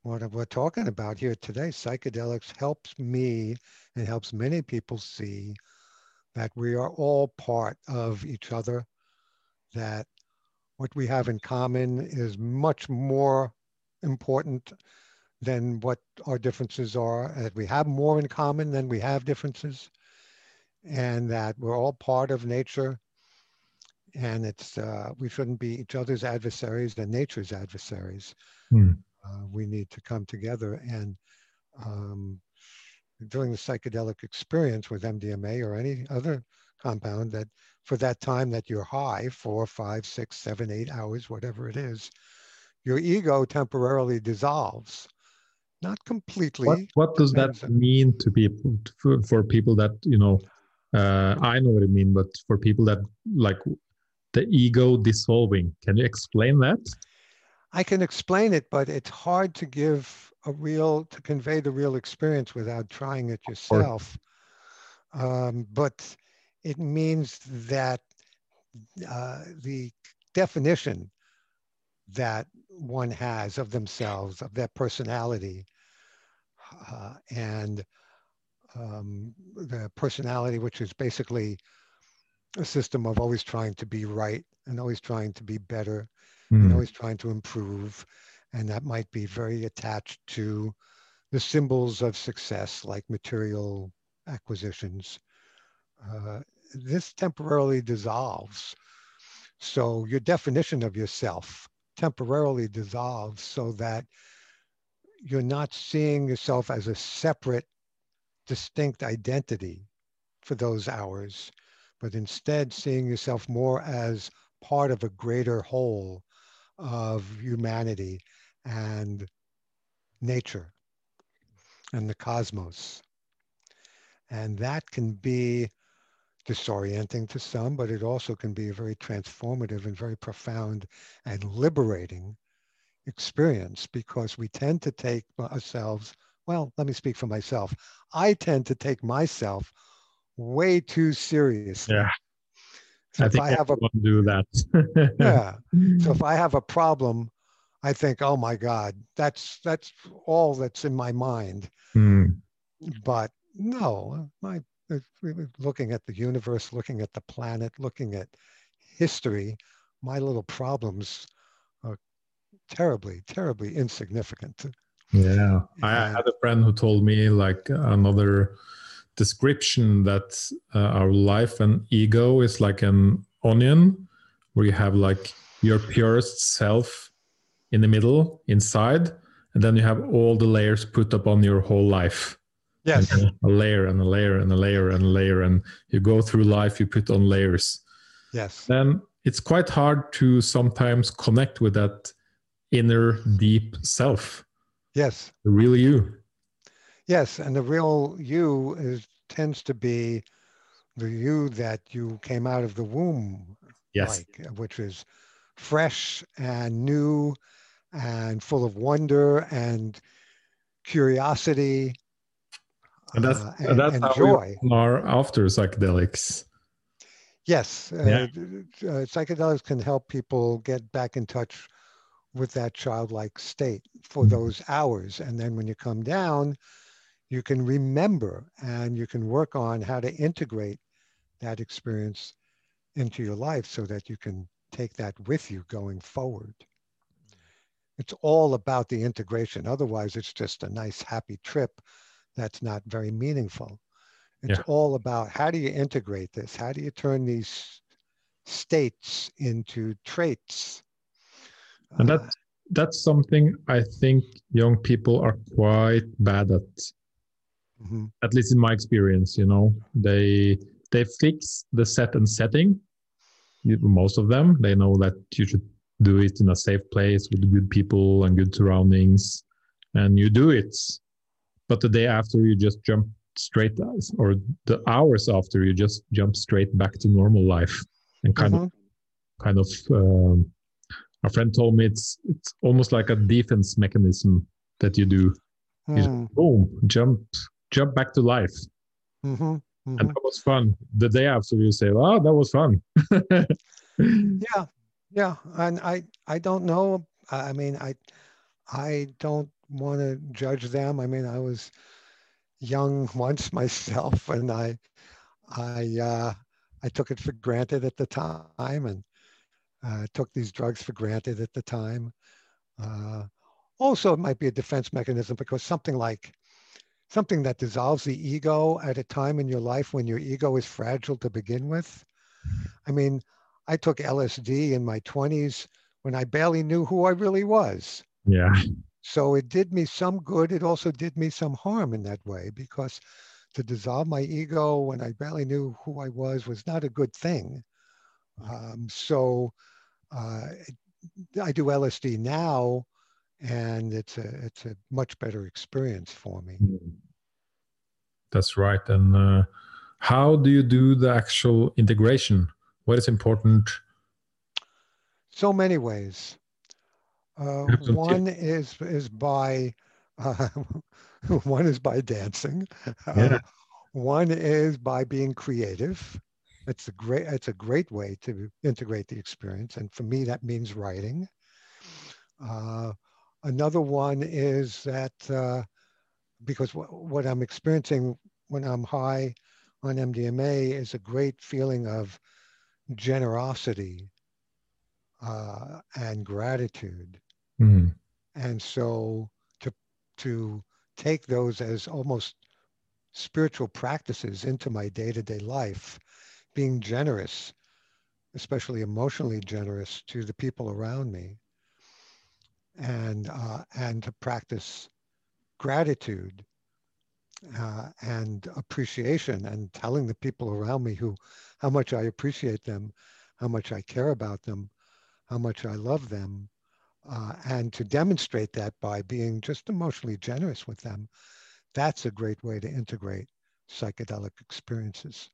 what we're talking about here today, psychedelics helps me and helps many people see that we are all part of each other, that what we have in common is much more important than what our differences are, that we have more in common than we have differences, and that we're all part of nature, and it's uh, we shouldn't be each other's adversaries and nature's adversaries. Hmm. Uh, we need to come together and um, during the psychedelic experience with MDMA or any other compound that for that time that you're high, four, five, six, seven, eight hours, whatever it is, your ego temporarily dissolves. Not completely. What, what does that mean to people, for, for people that, you know, uh, I know what it means, but for people that like the ego dissolving, can you explain that? I can explain it, but it's hard to give a real, to convey the real experience without trying it yourself. Um, but it means that uh, the definition that one has of themselves, of their personality, uh, and um, the personality, which is basically a system of always trying to be right and always trying to be better mm. and always trying to improve. And that might be very attached to the symbols of success, like material acquisitions. Uh, this temporarily dissolves. So your definition of yourself temporarily dissolves so that you're not seeing yourself as a separate, distinct identity for those hours, but instead seeing yourself more as part of a greater whole of humanity and nature and the cosmos. And that can be disorienting to some, but it also can be a very transformative and very profound and liberating experience because we tend to take ourselves, well, let me speak for myself. I tend to take myself way too seriously. Yeah. So I think I have a do that. yeah. So if I have a problem, I think, oh my God, that's that's all that's in my mind. Mm. But no, my looking at the universe, looking at the planet, looking at history, my little problems are terribly, terribly insignificant. Yeah. I had a friend who told me like another description that uh, our life and ego is like an onion where you have like your purest self in the middle inside and then you have all the layers put up on your whole life yes. a layer and a layer and a layer and a layer and you go through life you put on layers. Yes. Then it's quite hard to sometimes connect with that inner deep self. Yes. The real you. Yes, and the real you is tends to be the you that you came out of the womb yes. like, which is fresh and new and full of wonder and curiosity and that's, uh, and, that's and how joy. we are after psychedelics yes uh, yeah. uh, psychedelics can help people get back in touch with that childlike state for mm-hmm. those hours and then when you come down you can remember and you can work on how to integrate that experience into your life so that you can take that with you going forward. It's all about the integration. Otherwise, it's just a nice, happy trip that's not very meaningful. It's yeah. all about how do you integrate this? How do you turn these states into traits? And that, uh, that's something I think young people are quite bad at mm-hmm. at least in my experience you know they they fix the set and setting most of them they know that you should do it in a safe place with good people and good surroundings and you do it but the day after you just jump straight or the hours after you just jump straight back to normal life and kind mm-hmm. of kind of um, a friend told me it's it's almost like a defense mechanism that you do mm. you just, hmm. boom jump jump back to life. Mm-hmm, mm-hmm. And that was fun. The day after, you say, "Oh, that was fun." yeah, yeah, and I I don't know. I mean, I I don't want to judge them. I mean, I was young once myself, and I I uh, I took it for granted at the time, and uh, took these drugs for granted at the time. Uh, also, it might be a defense mechanism because something like something that dissolves the ego at a time in your life when your ego is fragile to begin with. I mean, I took LSD in my 20s when I barely knew who I really was. Yeah. So it did me some good. It also did me some harm in that way because to dissolve my ego when I barely knew who I was was not a good thing. Um, so uh, I do LSD now, and it's a it's a much better experience for me. Hmm. That's right. And uh, how do you do the actual integration? What is important? So many ways. Uh, one is is by uh, one is by dancing. Yeah. Uh, one is by being creative. It's a great it's a great way to integrate the experience, and for me that means writing. Uh, another one is that uh, because w- what I'm experiencing when I'm high on MDMA is a great feeling of generosity uh, and gratitude. Mm. And so to to take those as almost spiritual practices into my day-to-day life, being generous, especially emotionally generous to the people around me, and uh, and to practice gratitude uh, and appreciation and telling the people around me who how much I appreciate them, how much I care about them, how much I love them, uh, and to demonstrate that by being just emotionally generous with them, that's a great way to integrate psychedelic experiences.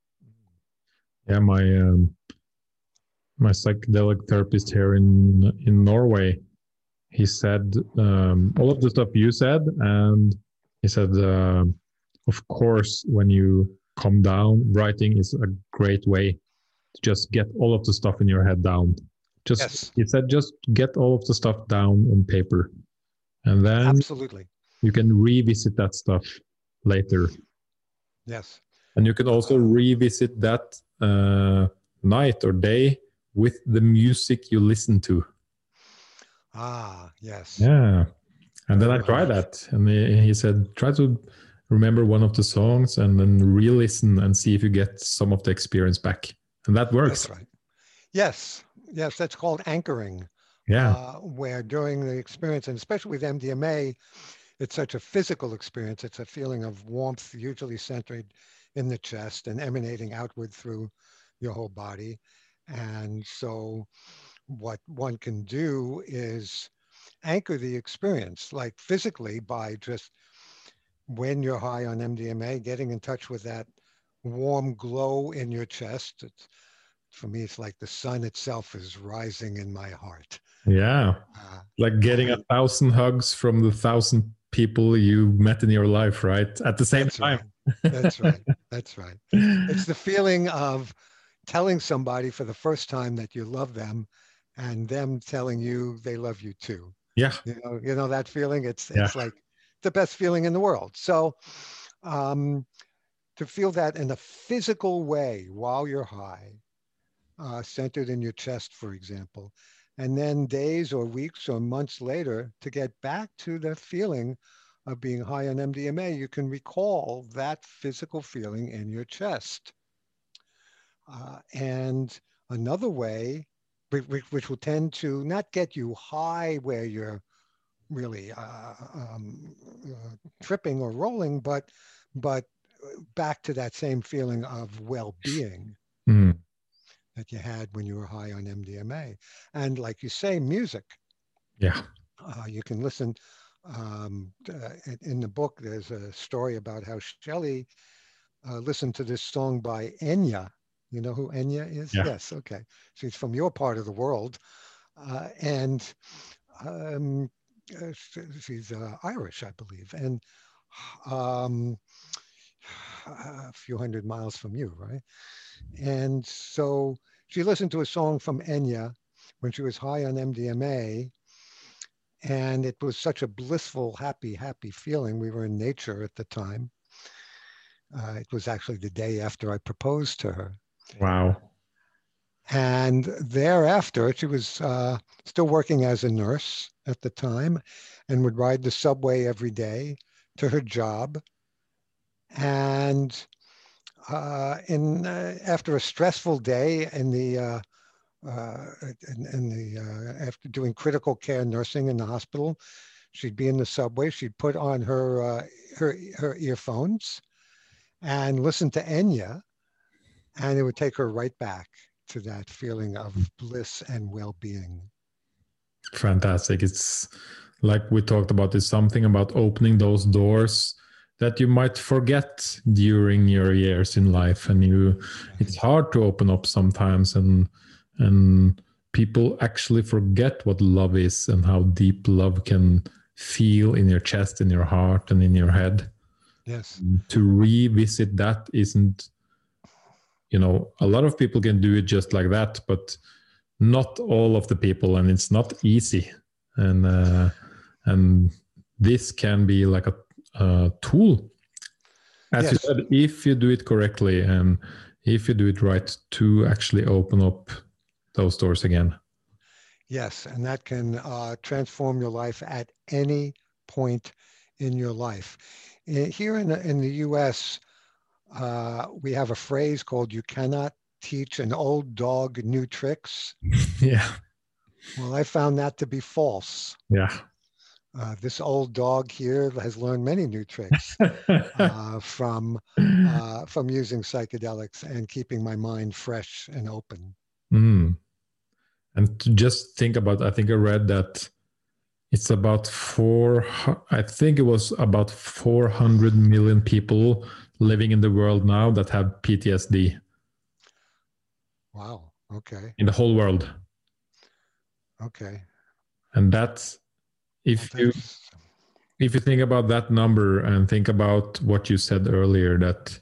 Yeah, my um, my psychedelic therapist here in in Norway, he said um, all of the stuff you said, and he said, uh, of course, when you calm down, writing is a great way to just get all of the stuff in your head down. Just yes. he said, just get all of the stuff down on paper, and then absolutely you can revisit that stuff later. Yes, and you can also revisit that uh, night or day with the music you listen to. Ah, yes. Yeah. And then I tried that, and he, he said, try to remember one of the songs and then re-listen and see if you get some of the experience back, and that works. That's right. Yes, yes, that's called anchoring. Yeah. Uh, where during the experience, and especially with MDMA, it's such a physical experience. It's a feeling of warmth, usually centered in the chest and emanating outward through your whole body. And so, what one can do is anchor the experience, like physically, by just when you're high on MDMA, getting in touch with that warm glow in your chest. It's, for me, it's like the sun itself is rising in my heart. Yeah. Uh, like getting a thousand hugs from the thousand people you met in your life, right? At the same time. Right. That's right. That's right. It's the feeling of telling somebody for the first time that you love them and them telling you they love you too. Yeah. You know, you know that feeling? It's it's yeah. like the best feeling in the world. So um, to feel that in a physical way while you're high, uh, centered in your chest, for example, and then days or weeks or months later to get back to the feeling of being high on MDMA, you can recall that physical feeling in your chest. Uh, and another way, which, will tend to not get you high where you're really uh, um, uh, tripping or rolling, but but back to that same feeling of well-being mm. That you had when you were high on MDMA. And like you say, music. Yeah. Uh, you can listen. Um, uh, in the book, there's a story about how Shelley uh, listened to this song by Enya. You know who Enya is? Yeah. Yes. Okay. She's from your part of the world. Uh, and um, uh, she's uh, Irish, I believe, and um, a few hundred miles from you, right? And so she listened to a song from Enya when she was high on MDMA, and it was such a blissful, happy, happy feeling. We were in nature at the time. Uh, it was actually the day after I proposed to her. Wow. And thereafter, she was uh, still working as a nurse at the time and would ride the subway every day to her job. And uh, in uh, after a stressful day in the uh, uh, in, in, the uh, after doing critical care nursing in the hospital. She'd be in the subway. She'd put on her uh, her her earphones and listen to Enya, and it would take her right back to that feeling of bliss and well-being. Fantastic! It's like we talked about. It's something about opening those doors that you might forget during your years in life and you it's hard to open up sometimes and and people actually forget what love is and how deep love can feel in your chest in your heart and in your head. Yes. To revisit that isn't you know a lot of people can do it just like that but not all of the people and it's not easy. And uh, and this can be like a uh, tool. As yes. you said, if you do it correctly and if you do it right, to actually open up those doors again. Yes, and that can uh, transform your life at any point in your life. Here in the, in the US, uh, we have a phrase called you cannot teach an old dog new tricks. yeah. Well, I found that to be false. Yeah. Uh, this old dog here has learned many new tricks uh, from uh, from using psychedelics and keeping my mind fresh and open. Mm. And to just think about, I think I read that it's about four. I think it was about four hundred million people living in the world now that have PTSD. Wow. Okay. In the whole world. Okay. And that's if you if you think about that number and think about what you said earlier that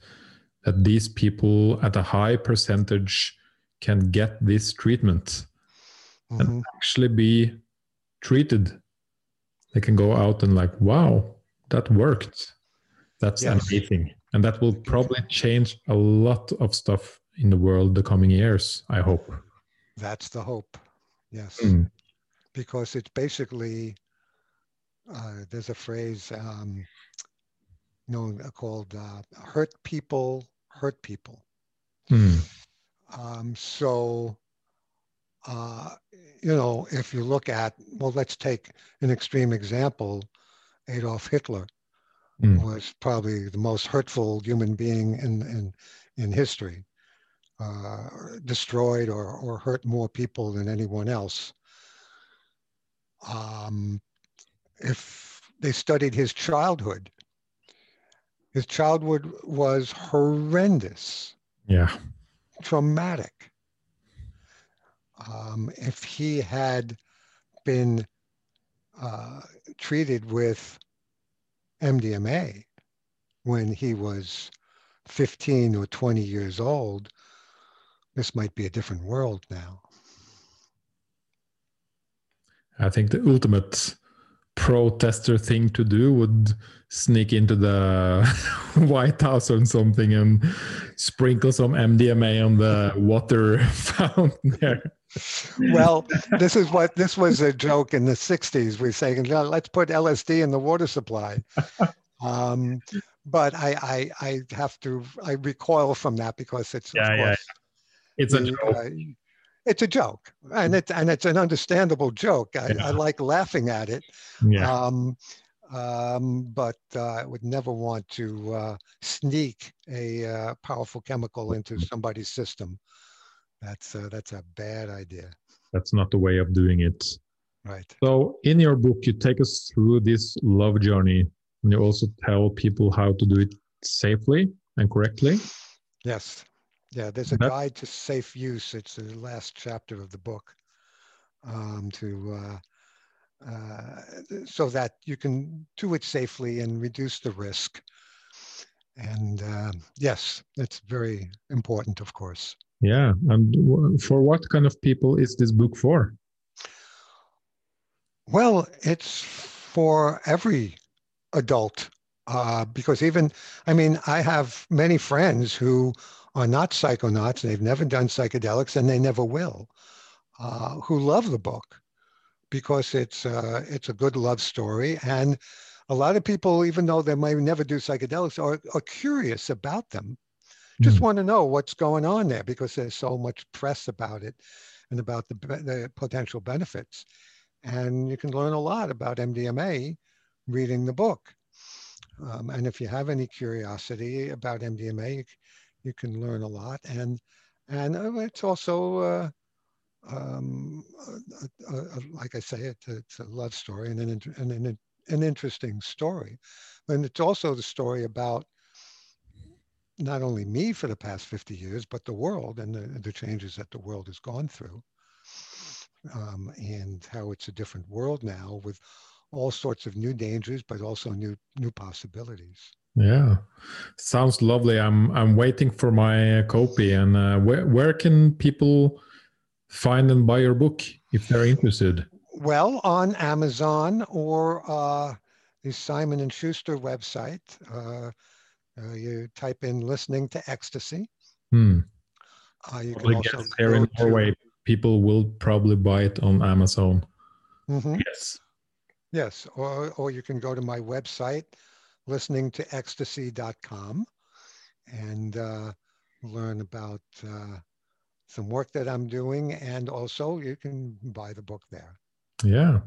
that these people at a high percentage can get this treatment mm-hmm. and actually be treated they can go out and like wow that worked. That's yes. amazing. And that will probably change a lot of stuff in the world the coming years i hope. That's the hope. Yes. Mm. because it's basically uh, there's a phrase um, known uh, called uh, "hurt people hurt people." Hmm. Um, so, uh, you know, if you look at well, let's take an extreme example. Adolf Hitler hmm. was probably the most hurtful human being in in in history. Uh, destroyed or, or hurt more people than anyone else. Um, if they studied his childhood, his childhood was horrendous. Yeah. Traumatic. Um, if he had been uh, treated with MDMA when he was 15 or 20 years old, this might be a different world now. I think the ultimate protester thing to do would sneak into the White House or something and sprinkle some MDMA on the water fountain there. well, this is what this was a joke in the 60s. We're saying, let's put LSD in the water supply. Um, but I, I, I have to, I recoil from that because it's, yeah, yeah. It's a joke. Uh, it's a joke and it's and it's an understandable joke. I, yeah. I like laughing at it. Yeah. Um, um, but uh, i would never want to uh, sneak a uh, powerful chemical into somebody's system. That's uh, that's a bad idea. That's not the way of doing it. Right. So in your book you take us through this love journey and you also tell people how to do it safely and correctly. Yes yeah, there's a guide to safe use. It's the last chapter of the book um, to uh, uh, so that you can do it safely and reduce the risk. And uh, yes, it's very important, of course. Yeah, and for what kind of people is this book for? Well, it's for every adult uh, because even, I mean, I have many friends who are not psychonauts. They've never done psychedelics and they never will, uh, who love the book because it's, uh, it's a good love story. And a lot of people, even though they might never do psychedelics, are, are curious about them. Just mm. want to know what's going on there because there's so much press about it and about the, the potential benefits. And you can learn a lot about MDMA reading the book. Um, and if you have any curiosity about MDMA, you, can learn a lot. And and uh, it's also, uh, um, a, a, a, like I say, it's a, it's a love story and an, and an, an interesting story. And it's also the story about not only me for the past 50 years, but the world and the, the changes that the world has gone through. Um, and how it's a different world now with all sorts of new dangers, but also new new possibilities. Yeah, sounds lovely. I'm I'm waiting for my copy. And uh, where where can people find and buy your book if they're interested? Well, on Amazon or uh, the Simon and Schuster website. Uh, uh, you type in listening to ecstasy. Hmm. Uh, you can also here in Norway, to... people will probably buy it on Amazon. Mm-hmm. Yes. Yes, or, or you can go to my website, listeningtoecstasy.com, and uh, learn about uh, some work that I'm doing. And also, you can buy the book there. Yeah.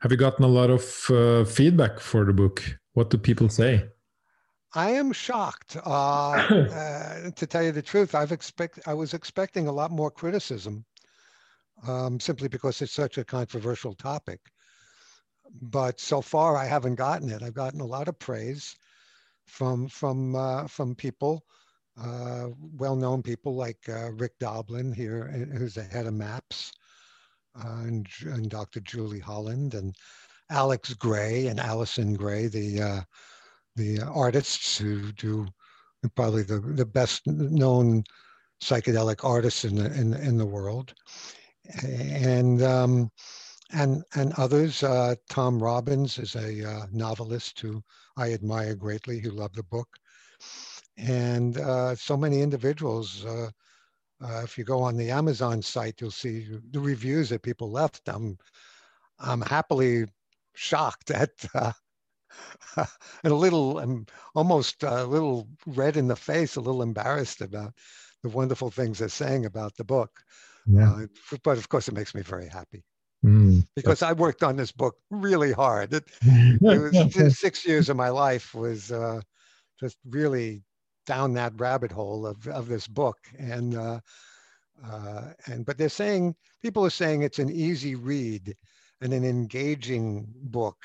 Have you gotten a lot of uh, feedback for the book? What do people say? I am shocked. Uh, uh, to tell you the truth, I've expect I was expecting a lot more criticism, um, simply because it's such a controversial topic. But so far, I haven't gotten it. I've gotten a lot of praise from from uh, from people, uh, well-known people like uh, Rick Doblin here, who's the head of MAPS, uh, and, and Dr. Julie Holland, and Alex Grey and Allyson Grey, the the artists who do probably the, the best known psychedelic artists in the, in, in the world. And, um, and, and others, uh, Tom Robbins is a uh, novelist who I admire greatly, who loved the book. And uh, so many individuals, uh, uh, if you go on the Amazon site, you'll see the reviews that people left. I'm, I'm happily shocked at uh, and a little, I'm almost a little red in the face, a little embarrassed about the wonderful things they're saying about the book. Yeah. But of course, it makes me very happy. Mm, because I worked on this book really hard. It, it was six years of my life was uh, just really down that rabbit hole of, of this book. And uh, uh, and but they're saying people are saying it's an easy read and an engaging book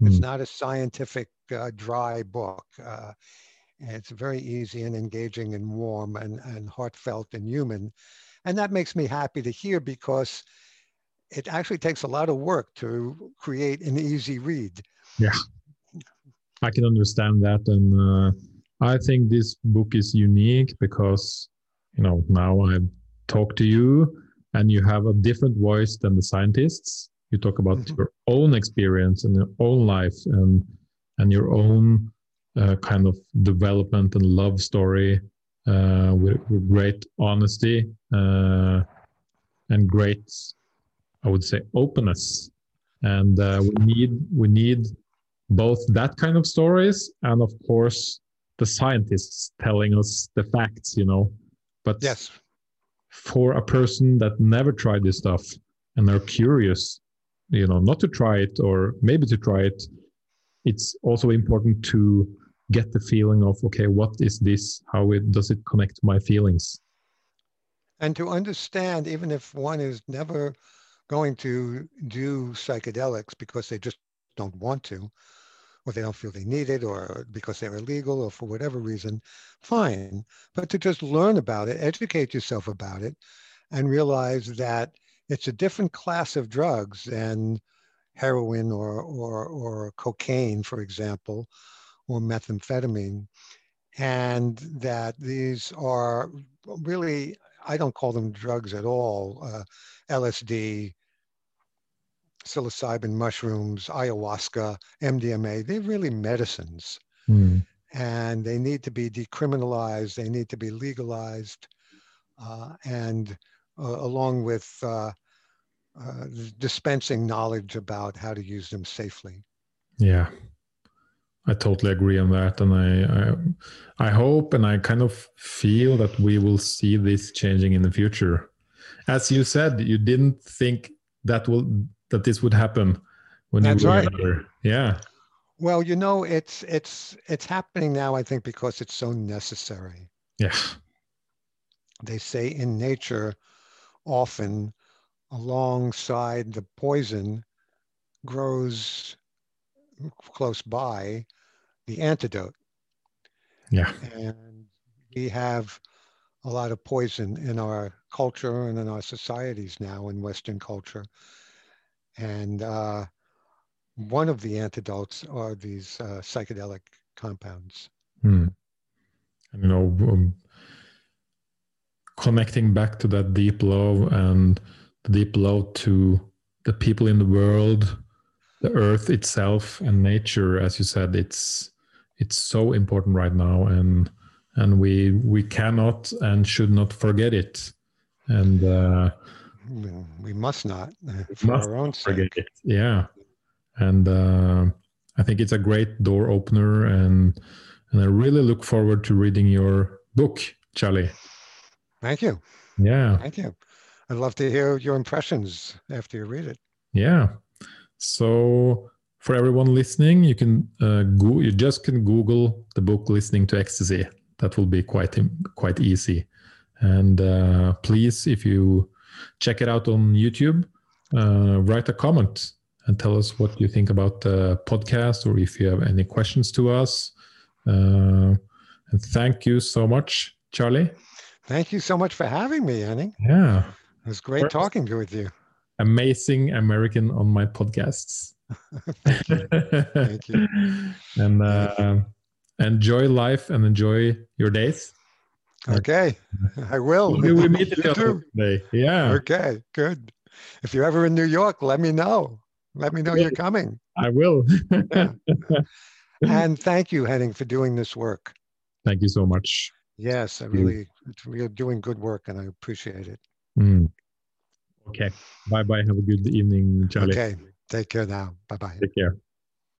it's hmm. not a scientific, uh, dry book. Uh, it's very easy and engaging and warm and, and heartfelt and human. And that makes me happy to hear because it actually takes a lot of work to create an easy read. Yeah, I can understand that. And uh, I think this book is unique because, you know, now I've talked to you and you have a different voice than the scientists you talk about mm-hmm. your own experience and your own life and and your own uh, kind of development and love story uh, with, with, great honesty uh, and great, I would say, openness. And uh, we need we need both that kind of stories and, of course, the scientists telling us the facts. You know, but yes, for a person that never tried this stuff and are curious you know not to try it or maybe to try it it's also important to get the feeling of okay what is this how it does it connect to my feelings and to understand even if one is never going to do psychedelics because they just don't want to or they don't feel they need it or because they're illegal or for whatever reason fine but to just learn about it educate yourself about it and realize that it's a different class of drugs than heroin or, or, or cocaine, for example, or methamphetamine. And that these are really, I don't call them drugs at all. Uh, LSD, psilocybin mushrooms, ayahuasca, MDMA, they're really medicines. Mm. And they need to be decriminalized, they need to be legalized. Uh, and uh, along with uh, uh, dispensing knowledge about how to use them safely. Yeah, I totally agree on that, and I, I, I hope and I kind of feel that we will see this changing in the future. as you said, you didn't think that will that this would happen when That's you were right. younger. Yeah. Well, you know, it's it's it's happening now. I think because it's so necessary. Yeah. They say in nature, often alongside the poison grows close by the antidote. Yeah. And we have a lot of poison in our culture and in our societies now in Western culture. And uh, one of the antidotes are these uh, psychedelic compounds. Hmm. And, you know, um, connecting back to that deep love and the deep love to the people in the world, the earth itself, and nature. As you said, it's it's so important right now, and and we we cannot and should not forget it. And uh, We must not, uh, for must our own sake. it. Yeah, and uh, I think it's a great door opener, and and I really look forward to reading your book, Charlie. Thank you. Yeah, Thank you. I'd love to hear your impressions after you read it. yeah. So for everyone listening, you can uh, go. You just can Google the book "Listening to Ecstasy." That will be quite quite easy. And uh, please, if you check it out on YouTube, uh, write a comment and tell us what you think about the podcast or if you have any questions to us. Uh, and thank you so much, Charlie. Thank you so much for having me, Annie. Yeah. It was great First- talking to with you. Amazing American on my podcasts. Thank you. Thank you. and uh, enjoy life and enjoy your days. Okay, I will. Maybe we meet each other too. today. Yeah, Okay, good. If you're ever in New York, let me know. Let me know you're coming. I will. Yeah. And thank you, Henning, for doing this work. Thank you so much. Yes, I really, it's really doing good work and I appreciate it. Mm. Okay. Bye bye. Have a good evening, Charlie. Okay, take care now. Bye bye. Take care.